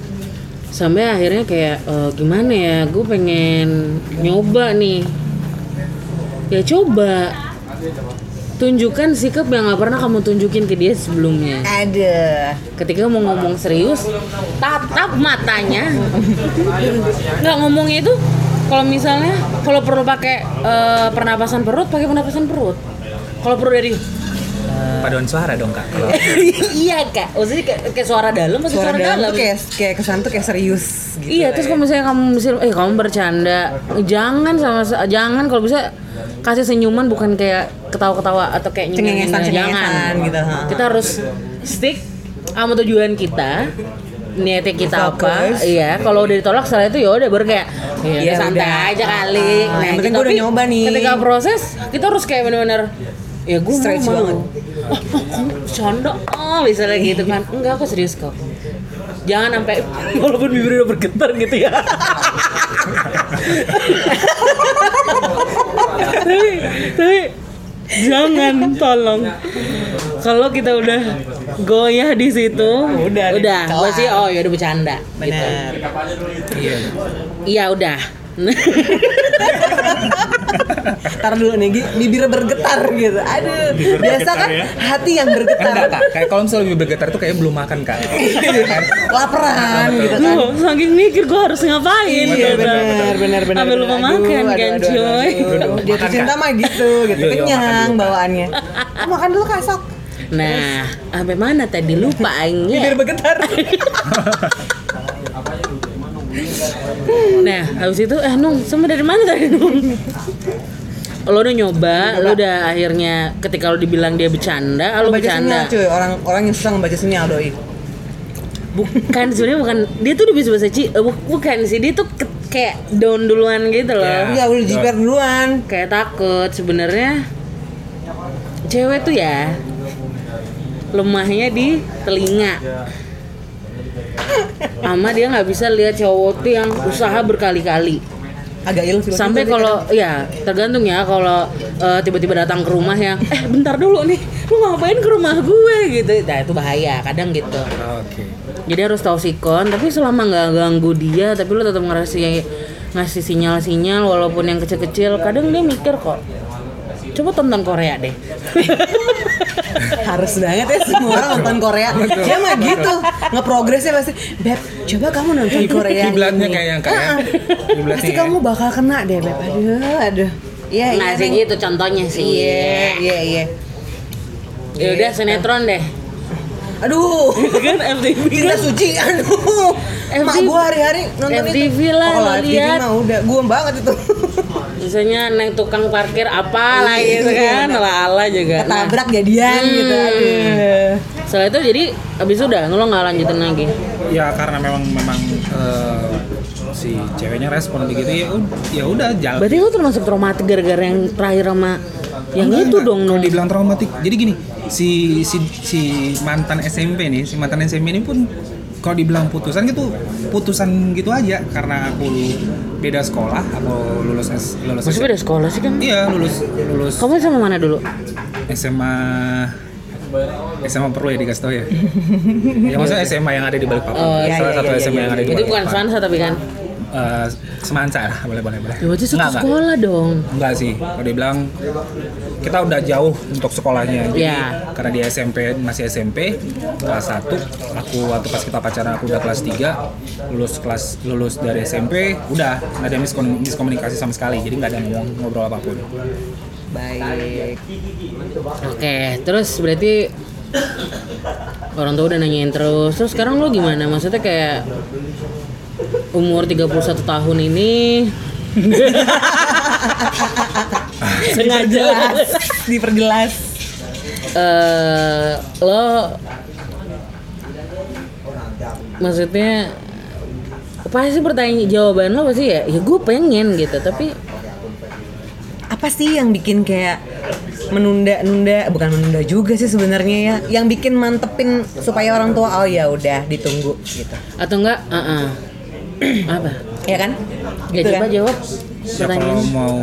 Speaker 2: Sampai akhirnya kayak eh, gimana ya, gue pengen nyoba nih. Ya coba. Tunjukkan sikap yang gak pernah kamu tunjukin ke dia sebelumnya.
Speaker 3: Ada.
Speaker 2: ketika mau ngomong serius tatap matanya nggak ngomongnya itu kalau misalnya kalau perlu pakai eh, pernapasan perut pakai pernapasan perut kalau perlu dari
Speaker 1: paduan suara dong kak kalau (laughs)
Speaker 2: iya kak, maksudnya kayak, kayak suara dalam pasti
Speaker 3: suara
Speaker 2: suara,
Speaker 3: dalam
Speaker 2: dalam.
Speaker 3: tuh kayak kayak kesan tuh kayak serius gitu
Speaker 2: iya, terus kalau misalnya kamu misalnya, eh kamu bercanda, jangan sama jangan kalau bisa kasih senyuman bukan kayak ketawa-ketawa atau kayak.
Speaker 3: Cengengesan-cengengesan
Speaker 2: jangan.
Speaker 3: gitu, ha.
Speaker 2: Kita harus stick sama tujuan kita niatnya kita apa
Speaker 3: Fokus.
Speaker 2: iya kalau udah ditolak setelah itu ya udah baru kayak ya
Speaker 3: Ya
Speaker 2: santai
Speaker 3: udah.
Speaker 2: aja kali
Speaker 3: Ah, yang penting
Speaker 2: gitu.
Speaker 3: gua udah nyoba nih.
Speaker 2: ketika proses kita harus kayak bener-bener ya gue mau
Speaker 3: banget.
Speaker 2: Oh, oh, kamu bercanda oh misalnya gitu kan. Enggak aku serius kok. Jangan sampai (laughs) walaupun bibir udah bergetar gitu ya. Tapi tapi jangan tolong. Kalau kita udah goyah di situ
Speaker 3: Udah,
Speaker 2: udah. gue sih oh ya udah bercanda gitu.
Speaker 3: benar
Speaker 1: iya.
Speaker 2: Iya udah (laughs)
Speaker 3: Ntar dulu nih, Gi, bibir bergetar gitu. Aduh, biasa kan hati yang bergetar.
Speaker 1: enggak kak kayak kalau misalnya lebih bergetar tuh kayak belum makan kak (laughs) Kan?
Speaker 3: Laparan gitu kan.
Speaker 2: Loh, saking mikir gue harus ngapain
Speaker 3: Iya
Speaker 2: gitu.
Speaker 3: benar benar benar.
Speaker 2: Sampai lupa makan
Speaker 3: Aduh,
Speaker 2: kan
Speaker 3: aduh, aduh,
Speaker 2: coy.
Speaker 3: aduh, aduh. Jatuh
Speaker 1: Makan,
Speaker 3: cinta mah gitu, gitu
Speaker 1: Yo, yo,
Speaker 3: kenyang bawaannya. Makan dulu kak sok.
Speaker 2: Nah, sampai mana tadi lupa aingnya.
Speaker 3: Bibir bergetar. (laughs)
Speaker 2: Nah, habis itu eh Nung, sama dari mana tadi Nung? Lo udah nyoba, lo udah akhirnya ketika lo dibilang dia bercanda, lo
Speaker 3: Baca
Speaker 2: bercanda.
Speaker 3: sinyal cuy, orang orang yang susah ngebaca sinyal doi.
Speaker 2: Bukan sebenarnya bukan dia tuh udah bisa bahasa Ci, eh, bu- bukan sih dia tuh ke- kayak down duluan gitu loh.
Speaker 1: Ya.
Speaker 3: Iya udah jiper duluan.
Speaker 2: Kayak takut sebenarnya cewek tuh ya lemahnya di telinga. Ama dia nggak bisa lihat cowok tuh yang usaha berkali-kali.
Speaker 3: Agak ilfil.
Speaker 2: sampai kalau ya tergantung ya kalau eh, tiba-tiba datang ke rumah yang eh bentar dulu nih lu ngapain ke rumah gue? Gitu. Nah itu bahaya kadang gitu.
Speaker 1: Oke.
Speaker 2: Jadi harus tahu sikon tapi selama nggak ganggu dia tapi lu tetap ngasih ngasih sinyal-sinyal walaupun yang kecil-kecil kadang dia mikir kok coba tonton Korea deh. (laughs)
Speaker 3: Harus banget ya semua orang nonton Korea. Dia mah gitu, ngeprogresnya pasti. Beb, coba kamu nonton Korea.
Speaker 1: Kiblatnya
Speaker 3: ini."
Speaker 1: kayak yang kayak kiblatnya
Speaker 3: Pasti
Speaker 1: ya.
Speaker 3: kamu bakal kena deh, Beb. Aduh, aduh. Iya,
Speaker 2: nah
Speaker 3: iya.
Speaker 2: sih gitu contohnya sih
Speaker 3: Iya, iya, iya.
Speaker 2: ya udah sinetron deh
Speaker 3: Aduh.
Speaker 2: kan FTV
Speaker 3: Cinta suci, aduh. Mak
Speaker 2: FTV
Speaker 3: gua hari-hari nonton
Speaker 2: FTV
Speaker 3: itu.
Speaker 2: lah,
Speaker 3: oh,
Speaker 2: lihat.
Speaker 3: mah udah gua banget itu. (laughs)
Speaker 2: misalnya neng tukang parkir apa lah gitu kan ala ala juga Nah,
Speaker 3: Ketabrak jadian gitu.
Speaker 2: Hmm.
Speaker 3: Aduh.
Speaker 2: setelah itu jadi abis itu udah lo nggak lanjutin lagi
Speaker 1: ya karena memang memang eh, si ceweknya respon begitu ya ya udah jalan
Speaker 2: berarti lo termasuk traumatik gara-gara yang terakhir sama yang
Speaker 1: Enggak,
Speaker 2: itu
Speaker 1: enggak.
Speaker 2: dong
Speaker 1: Kalau dibilang traumatik jadi gini si si si mantan SMP nih si mantan SMP ini pun kalau dibilang putusan gitu putusan gitu aja. Karena aku beda sekolah aku lulus S, lulus
Speaker 2: masih beda sekolah sih kan
Speaker 1: iya lulus lulus
Speaker 2: kamu sama mana dulu?
Speaker 1: SMA SMA perlu ya dikasih tau ya? (laughs) Ya maksudnya SMA yang ada di Balikpapan.
Speaker 2: Oh,
Speaker 3: iya,
Speaker 1: salah
Speaker 3: iya,
Speaker 1: satu
Speaker 3: iya,
Speaker 1: SMA
Speaker 3: iya,
Speaker 1: yang ada di
Speaker 2: itu bukan
Speaker 1: Balikpapan.
Speaker 2: Svansa tapi kan
Speaker 1: Eh, semansa lah boleh boleh boleh
Speaker 2: ya berarti satu
Speaker 1: Enggak, enggak.
Speaker 2: sekolah dong
Speaker 1: Enggak sih, kalau dia bilang kita udah jauh untuk sekolahnya. Jadi
Speaker 2: Iya.
Speaker 1: karena dia SMP masih SMP kelas 1, aku waktu pas kita pacaran aku udah kelas 3, lulus kelas lulus dari SMP, udah nggak ada miskomunikasi sama sekali. Jadi nggak ada ngomong ngobrol apa pun.
Speaker 3: Baik.
Speaker 2: oke terus berarti orang tua udah nanyain terus terus sekarang lo gimana maksudnya kayak umur 31 tahun ini. (laughs) Sengaja
Speaker 3: Jelas, diperjelas.
Speaker 2: eh lo maksudnya pasti pertanyaan jawaban lo pasti ya ya gue pengen gitu tapi
Speaker 3: Apa sih yang bikin kayak menunda-nunda? Bukan menunda juga sih sebenarnya ya. Yang bikin mantepin supaya orang tua oh ya udah ditunggu gitu.
Speaker 2: atau enggak? Uh apa?
Speaker 3: Ya kan?
Speaker 2: Ya
Speaker 3: Gitu
Speaker 2: coba
Speaker 3: kan?
Speaker 2: jawab.
Speaker 1: Ya, kalau mau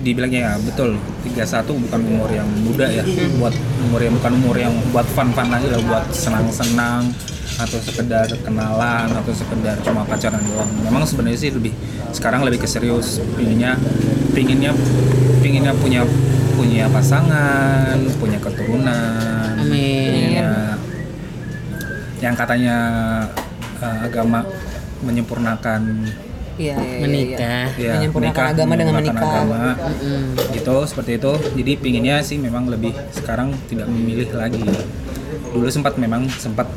Speaker 1: dibilangnya ya betul. 31 bukan umur yang muda ya. Buat umur yang bukan umur yang buat fun-fun aja lah buat senang-senang atau sekedar kenalan atau sekedar cuma pacaran doang. Memang sebenarnya sih lebih sekarang lebih ke serius. Pinginnya pinginnya pinginnya punya punya pasangan punya keturunan.
Speaker 2: Amin.
Speaker 1: punya yang katanya eh, agama menyempurnakan
Speaker 3: Iya, iya, iya, iya.
Speaker 2: menikah.
Speaker 1: ya,
Speaker 3: Menyempurnakan agama dengan
Speaker 1: menyempurnakan
Speaker 3: menikah.
Speaker 1: agama. gitu seperti itu jadi pinginnya sih memang lebih sekarang tidak memilih lagi dulu sempat memang sempat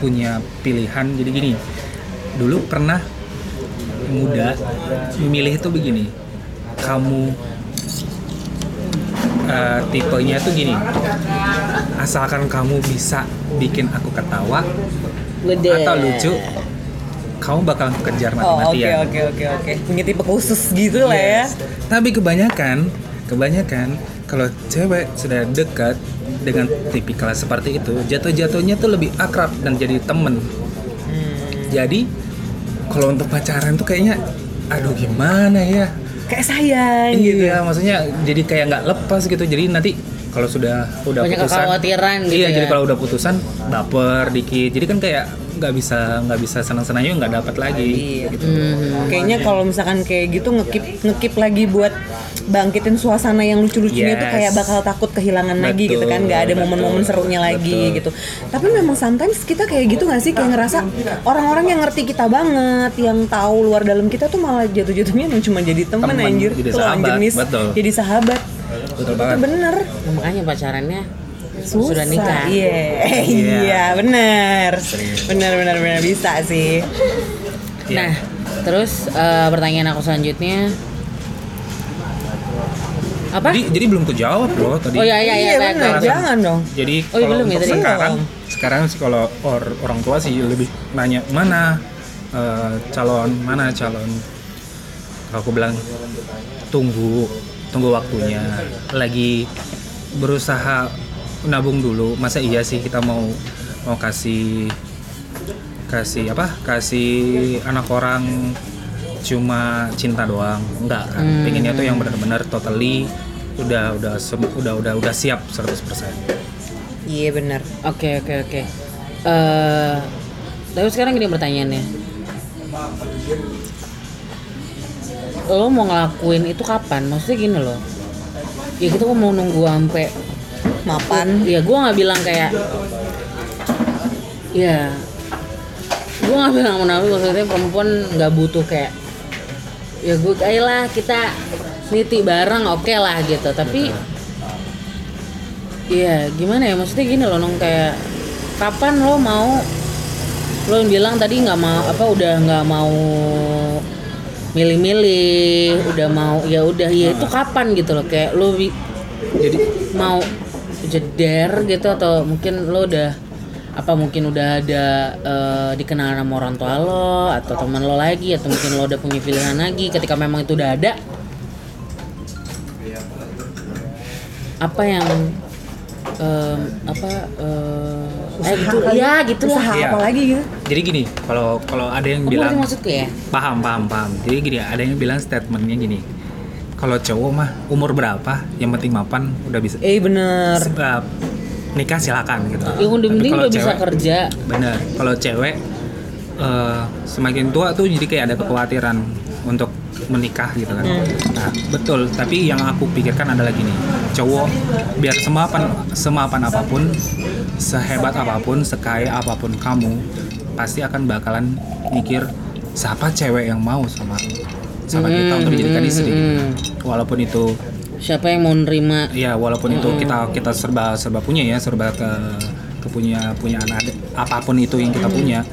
Speaker 1: punya pilihan jadi gini dulu pernah muda memilih itu begini kamu eh, tipenya tuh gini asalkan kamu bisa bikin aku ketawa
Speaker 2: Udah.
Speaker 1: atau lucu kamu bakal kejar
Speaker 3: Oh oke
Speaker 1: mati-matian
Speaker 3: oke oke oke. Punya tipe khusus gitu lah ya.
Speaker 1: Yes. Tapi kebanyakan, kebanyakan kalau cewek sudah dekat dengan tipikal seperti itu, jatuh-jatuhnya tuh lebih akrab dan jadi temen. Jadi kalau untuk pacaran tuh kayaknya, aduh gimana ya?
Speaker 3: Kayak sayang gitu.
Speaker 1: Iya, maksudnya jadi kayak nggak lepas gitu. Jadi nanti kalau sudah udah
Speaker 2: Banyak
Speaker 1: putusan,
Speaker 2: kekhawatiran gitu
Speaker 1: iya.
Speaker 2: ya.
Speaker 1: Jadi kalau udah putusan baper dikit. Jadi kan kayak nggak bisa nggak bisa senang-senangnya nggak dapat lagi.
Speaker 3: Iya.
Speaker 1: Gitu.
Speaker 3: Kayaknya kalau misalkan kayak gitu ngekip ngekip lagi buat bangkitin suasana yang lucu-lucunya tuh
Speaker 1: Yes.
Speaker 3: kayak bakal takut kehilangan lagi gitu kan nggak ada
Speaker 1: Betul,
Speaker 3: momen-momen serunya lagi
Speaker 1: betul.
Speaker 3: gitu tapi memang sometimes kita kayak gitu nggak sih kayak ngerasa orang-orang yang ngerti kita banget yang tahu luar dalam kita tuh malah jatuh-jatuhnya cuma jadi temen,
Speaker 1: Temen,
Speaker 3: anjir
Speaker 1: jadi sahabat,
Speaker 3: jenis
Speaker 1: betul.
Speaker 3: jadi sahabat
Speaker 1: Betul
Speaker 3: itu
Speaker 1: banget.
Speaker 3: bener
Speaker 2: Nah, makanya pacarannya
Speaker 3: Susah.
Speaker 2: sudah nikah.
Speaker 3: Iya, iya, bener. Bener, bener, bener bisa sih.
Speaker 1: Iya.
Speaker 2: Nah, terus eh, pertanyaan aku selanjutnya apa?
Speaker 1: Jadi jadi belum kejawab loh tadi.
Speaker 2: Oh iya iya iya, baik,
Speaker 3: bener. Jangan dong.
Speaker 1: Jadi
Speaker 2: Oh, iya,
Speaker 1: kalau
Speaker 2: belum ya tadi?
Speaker 1: sekarang,
Speaker 3: Belum.
Speaker 1: sekarang sih kalau or- orang tua sih lebih nanya mana eh, calon, mana calon. Kalau aku bilang tunggu, tunggu waktunya. Lagi berusaha nabung dulu. Masa iya sih kita mau mau kasih kasih apa? Kasih anak orang cuma cinta doang enggak kan
Speaker 2: Hmm.
Speaker 1: pengennya tuh yang benar-benar totally udah udah udah udah udah siap 100%
Speaker 3: Iya bener.
Speaker 2: Oke oke oke. Eh, tapi sekarang gini pertanyaannya. Lo mau ngelakuin itu kapan? Maksudnya gini loh. Ya kita kok mau nunggu sampai
Speaker 3: Mapan.
Speaker 2: ya gue nggak bilang kayak ya gue nggak bilang munafik maksudnya perempuan nggak butuh kayak ya gue ayolah kita niti bareng oke lah gitu tapi ya gimana ya maksudnya gini loh nong kayak kapan lo mau lo yang bilang tadi nggak mau apa udah nggak mau milih-milih udah mau ya udah ya itu kapan gitu loh. Kayak lo
Speaker 1: jadi
Speaker 2: mau jeder gitu atau mungkin lo udah apa mungkin udah ada eh, dikenal sama orang tua lo atau teman lo lagi atau mungkin lo udah punya pilihan lagi ketika memang itu udah ada? Apa yang em, apa eh eh gitu
Speaker 3: kali.
Speaker 2: ya gitu lah
Speaker 3: Usaha
Speaker 1: Iya.
Speaker 3: apa lagi gitu?
Speaker 1: jadi gini kalau kalau ada yang
Speaker 2: Kamu
Speaker 1: bilang
Speaker 2: ngerti maksudku ya
Speaker 1: paham paham paham jadi gini ada yang bilang statementnya gini kalau cowok mah umur berapa yang penting mapan udah bisa
Speaker 3: Eh bener.
Speaker 1: Sebab nikah silakan gitu
Speaker 2: yang udah penting
Speaker 1: kalau
Speaker 2: udah bisa kerja
Speaker 1: bener kalau cewek eh, semakin tua tuh jadi kayak ada kekhawatiran untuk menikah gitu kan. Nah betul. Tapi yang aku pikirkan adalah gini. Cowok biar semapan semapan apa pun sehebat apa pun sekaya apa pun kamu pasti akan bakalan mikir siapa cewek yang mau sama sama kita untuk dijadikan istri?
Speaker 2: hmm.
Speaker 1: walaupun itu
Speaker 2: siapa yang mau nerima?
Speaker 1: Ya walaupun itu kita kita serba serba punya ya serba ke kepunya punya anak apa pun itu yang kita punya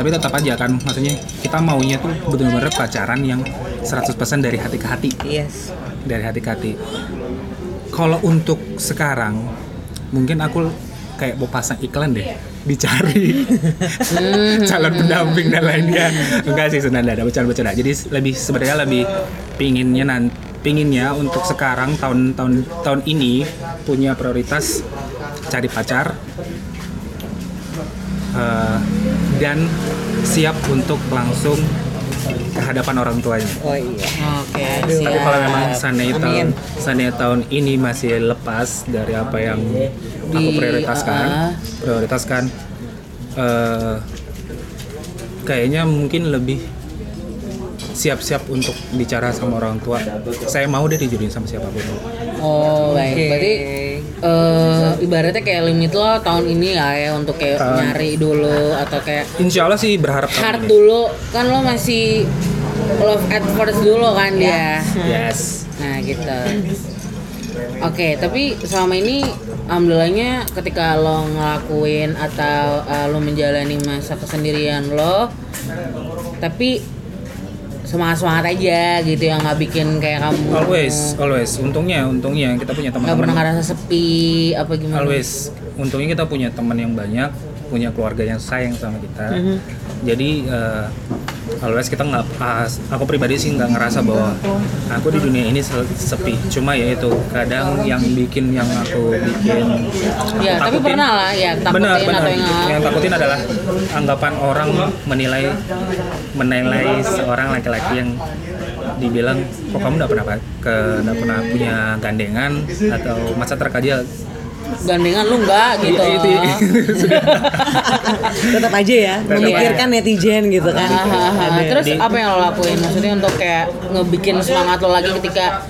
Speaker 1: tapi tetap aja kan maksudnya kita maunya tuh benar-benar pacaran yang 100% dari hati ke hati.
Speaker 3: Yes.
Speaker 1: dari hati ke hati. Kalau untuk sekarang mungkin aku kayak mau pasang iklan deh dicari (laughs) calon pendamping dan lainnya. Enggak sih sebenarnya ada bercanda-bercanda. Jadi lebih sebenarnya lebih pinginnya nan pinginnya untuk sekarang tahun tahun tahun ini punya prioritas cari pacar. Eh, dan siap untuk langsung ke hadapan orang tuanya
Speaker 2: oke
Speaker 3: Oh iya.
Speaker 1: tapi kalau memang seandainya
Speaker 3: Amin.
Speaker 1: tahun seandainya tahun ini masih lepas dari apa yang aku prioritaskan,
Speaker 2: ah.
Speaker 1: prioritaskan eh, kayaknya mungkin lebih siap-siap untuk bicara sama orang tua. Saya mau deh dijodohin sama siapa pun.
Speaker 2: Oh baik,
Speaker 3: Oke.
Speaker 2: berarti eh ibaratnya kayak limit lo tahun ini ya ya untuk kayak
Speaker 1: Tahun-
Speaker 2: nyari dulu atau kayak
Speaker 1: Insya Allah sih berharap
Speaker 2: hard
Speaker 1: ini.
Speaker 2: dulu. Kan lo masih love at first dulu kan dia.
Speaker 1: Yes.
Speaker 2: Nah gitu. Oke tapi selama ini alhamdulillahnya ketika lo ngelakuin atau uh, lo menjalani masa kesendirian lo tapi semangat semangat aja gitu yang nggak bikin kayak kamu
Speaker 1: always always. Untungnya untungnya kita punya
Speaker 2: nggak pernah ngerasa sepi apa gimana?
Speaker 1: Always. Untungnya kita punya teman yang banyak punya keluarga yang sayang sama kita.
Speaker 2: Mhm.
Speaker 1: jadi eh, always kita nggak aku pribadi sih nggak ngerasa bahwa aku di dunia ini se- sepi. Cuma ya itu kadang yang bikin yang aku bikin
Speaker 2: ya tapi
Speaker 1: takutin-
Speaker 2: pernah lah ya takutin
Speaker 1: benar benar.
Speaker 2: atau yang
Speaker 1: yang takutin adalah anggapan orang menilai menilai seorang laki-laki yang dibilang kok kamu nggak pernah ke nggak pernah punya gandengan atau masa terkajal
Speaker 2: gandengan lu enggak gitu
Speaker 1: Iya, itu- (laughs)
Speaker 3: tetap aja ya memikirkan netizen gitu kan.
Speaker 2: Terus apa yang lo lakuin? Maksudnya untuk kayak ngebikin semangat lo lagi ketika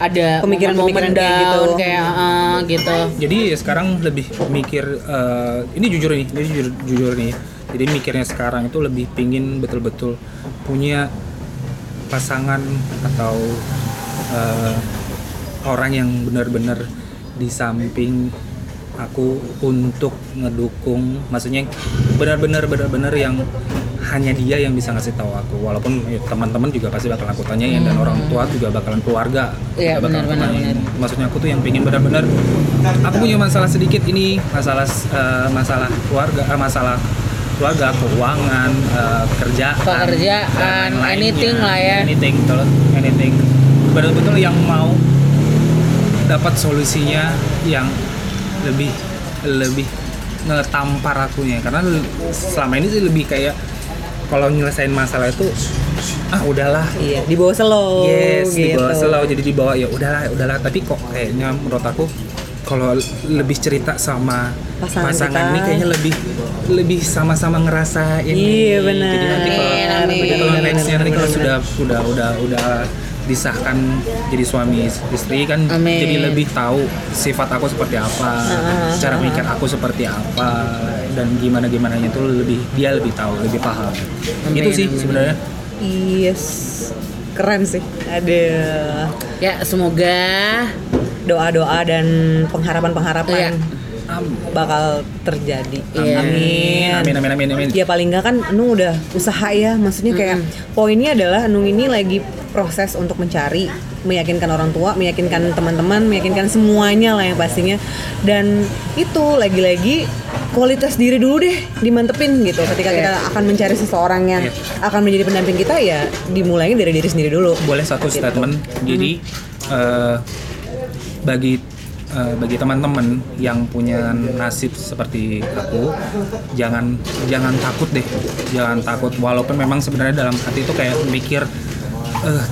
Speaker 2: ada
Speaker 3: Pemikiran-pemikiran kayak
Speaker 2: down,
Speaker 3: gitu.
Speaker 2: kayak ah, gitu.
Speaker 1: jadi sekarang lebih mikir eh, ini jujur nih ini jujur jujur nih jadi mikirnya sekarang itu lebih pingin betul-betul punya pasangan atau eh, orang yang benar-benar di samping aku untuk ngedukung maksudnya benar-benar benar-benar yang hanya dia yang bisa ngasih tahu aku. Walaupun ya, teman-teman juga pasti bakalan aku tanyain dan orang tua juga bakalan keluarga juga bakalan aku
Speaker 2: benar,
Speaker 1: tanyain. maksudnya aku tuh yang pingin benar-benar aku punya masalah sedikit ini masalah eh, masalah keluarga eh, masalah keluarga keuangan eh, kerjaan
Speaker 2: Pekerjaan, anything lah ya.
Speaker 1: anything betul anything. Betul-betul yang mau dapat solusinya yang lebih lebih ngetampar akunya. Karena selama ini sih lebih kayak kalau nyelesain masalah itu ah udahlah.
Speaker 3: Iya di bawah slow
Speaker 1: yes
Speaker 3: gitu.
Speaker 1: dibawa slow. Jadi dibawa ya udahlah udahlah. Tapi kok kayaknya menurut aku kalau lebih cerita sama
Speaker 3: Pasangan
Speaker 1: pasangan,
Speaker 3: kita.
Speaker 1: ini kayaknya lebih lebih sama-sama ngerasain.
Speaker 3: Iya, benar.
Speaker 1: jadi nanti kalau jadi kalau nextnya nanti kalau sudah udah udah udah disahkan jadi suami istri kan
Speaker 2: Amin.
Speaker 1: jadi lebih tahu sifat aku seperti apa cara mikir aku seperti apa dan gimana gimana itu lebih dia lebih tahu lebih paham.
Speaker 2: Amin,
Speaker 1: itu sih sebenarnya.
Speaker 3: Yes. Keren sih. Ada
Speaker 2: Ya semoga
Speaker 3: doa-doa dan pengharapan-pengharapan
Speaker 2: Iya.
Speaker 3: bakal terjadi.
Speaker 2: Iya.
Speaker 3: Amin.
Speaker 1: amin amin amin amin.
Speaker 3: Ya paling nggak kan Nung udah usaha ya, maksudnya kayak poinnya adalah Nung ini lagi proses untuk mencari, meyakinkan orang tua, meyakinkan teman-teman, meyakinkan semuanya lah yang pastinya. Dan itu lagi-lagi kualitas diri dulu deh dimantepin gitu. Ketika kita akan mencari seseorang yang
Speaker 1: Iya.
Speaker 3: akan menjadi pendamping kita ya dimulainya dari diri sendiri dulu.
Speaker 1: boleh satu statement jadi eh, bagi eh, bagi teman-teman yang punya nasib seperti aku jangan jangan takut deh jangan takut walaupun memang sebenarnya dalam hati itu kayak mikir eh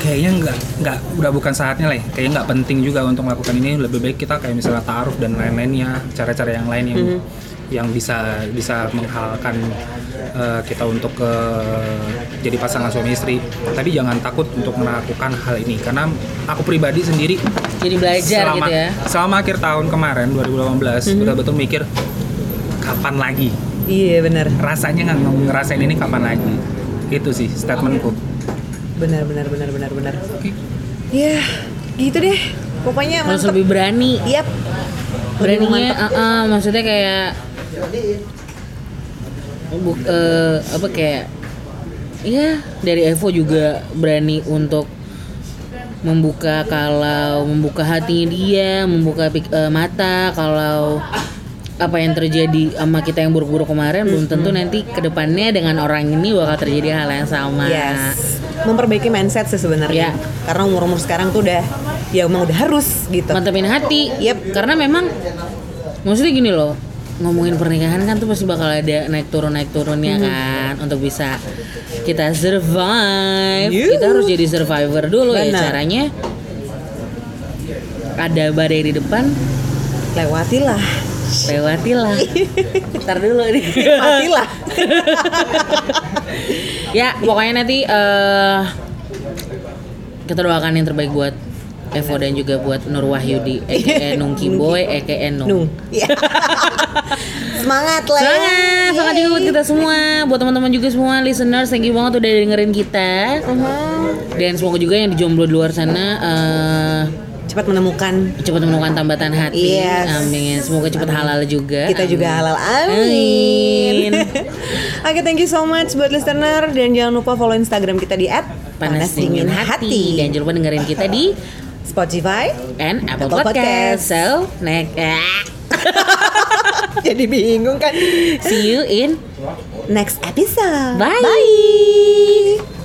Speaker 1: kayaknya nggak nggak udah bukan saatnya lah ya. kayaknya nggak penting juga untuk melakukan ini. Lebih baik kita kayak misalnya taruh dan lain-lainnya cara-cara yang lain yang yang bisa bisa menghalalkan eh, kita untuk eh, jadi pasangan suami istri. Tapi jangan takut untuk melakukan hal ini. Karena aku pribadi sendiri
Speaker 2: jadi belajar
Speaker 1: selama,
Speaker 2: gitu ya.
Speaker 1: selama akhir tahun kemarin 2018 betul-betul mikir kapan lagi?
Speaker 3: Iya benar,
Speaker 1: rasanya nggak ngerasain ini kapan lagi. Itu sih statementku
Speaker 3: benar benar benar benar benar. Ya gitu deh. Pokoknya
Speaker 2: Harus
Speaker 3: mantep.
Speaker 2: lebih berani.
Speaker 3: Yap.
Speaker 2: Beraninya, ah, ah, maksudnya kayak buk, eh, apa kayak ya dari Evo juga berani untuk membuka kalau membuka hatinya dia, membuka pik- eh, mata kalau apa yang terjadi sama kita yang buruk-buruk kemarin belum tentu nanti ke depannya dengan orang ini bakal terjadi hal yang sama.
Speaker 3: Yes. Memperbaiki mindset sih sebenarnya.
Speaker 2: Ya.
Speaker 3: Karena umur-umur sekarang tuh udah ya emang udah harus gitu.
Speaker 2: mantepin hati.
Speaker 3: Yep.
Speaker 2: Karena memang maksudnya gini loh, ngomongin pernikahan kan tuh pasti bakal ada naik turun naik turunnya kan untuk bisa kita survive.
Speaker 3: Yuh.
Speaker 2: Kita harus jadi survivor dulu ya
Speaker 3: Benar.
Speaker 2: caranya. Ada badai di depan,
Speaker 3: Lewatilah.
Speaker 2: Lewatilah. Ntar dulu nih.
Speaker 3: Matilah. (laughs)
Speaker 2: ya pokoknya nanti eh kita doakan yang terbaik buat Evo dan juga buat Nur Wahyudi, aka (laughs) Nungki Boy, aka Nung.
Speaker 3: Nung. Iya. (laughs) Semangat lah ya.
Speaker 2: Semangat, semangat juga buat kita semua, buat teman-teman juga semua listeners, thank you banget udah dengerin kita. Dan semoga juga yang di jomblo di luar sana eh,
Speaker 3: Cepat menemukan
Speaker 2: cepat menemukan tambatan hati.
Speaker 3: Yes.
Speaker 2: Amin. Semoga cepat halal juga.
Speaker 3: kita juga
Speaker 2: Amin.
Speaker 3: halal amin. (laughs) Oke, thank you so much buat listener dan jangan lupa follow Instagram kita di
Speaker 2: Panas dingin hati. Dan jangan lupa dengerin kita di
Speaker 3: Spotify.
Speaker 2: and Apple,
Speaker 3: Apple
Speaker 2: Podcast.
Speaker 3: Podcast.
Speaker 2: So, next, (laughs)
Speaker 3: Jadi bingung kan?
Speaker 2: see you in
Speaker 3: Next episode.
Speaker 2: Bye.
Speaker 3: Bye.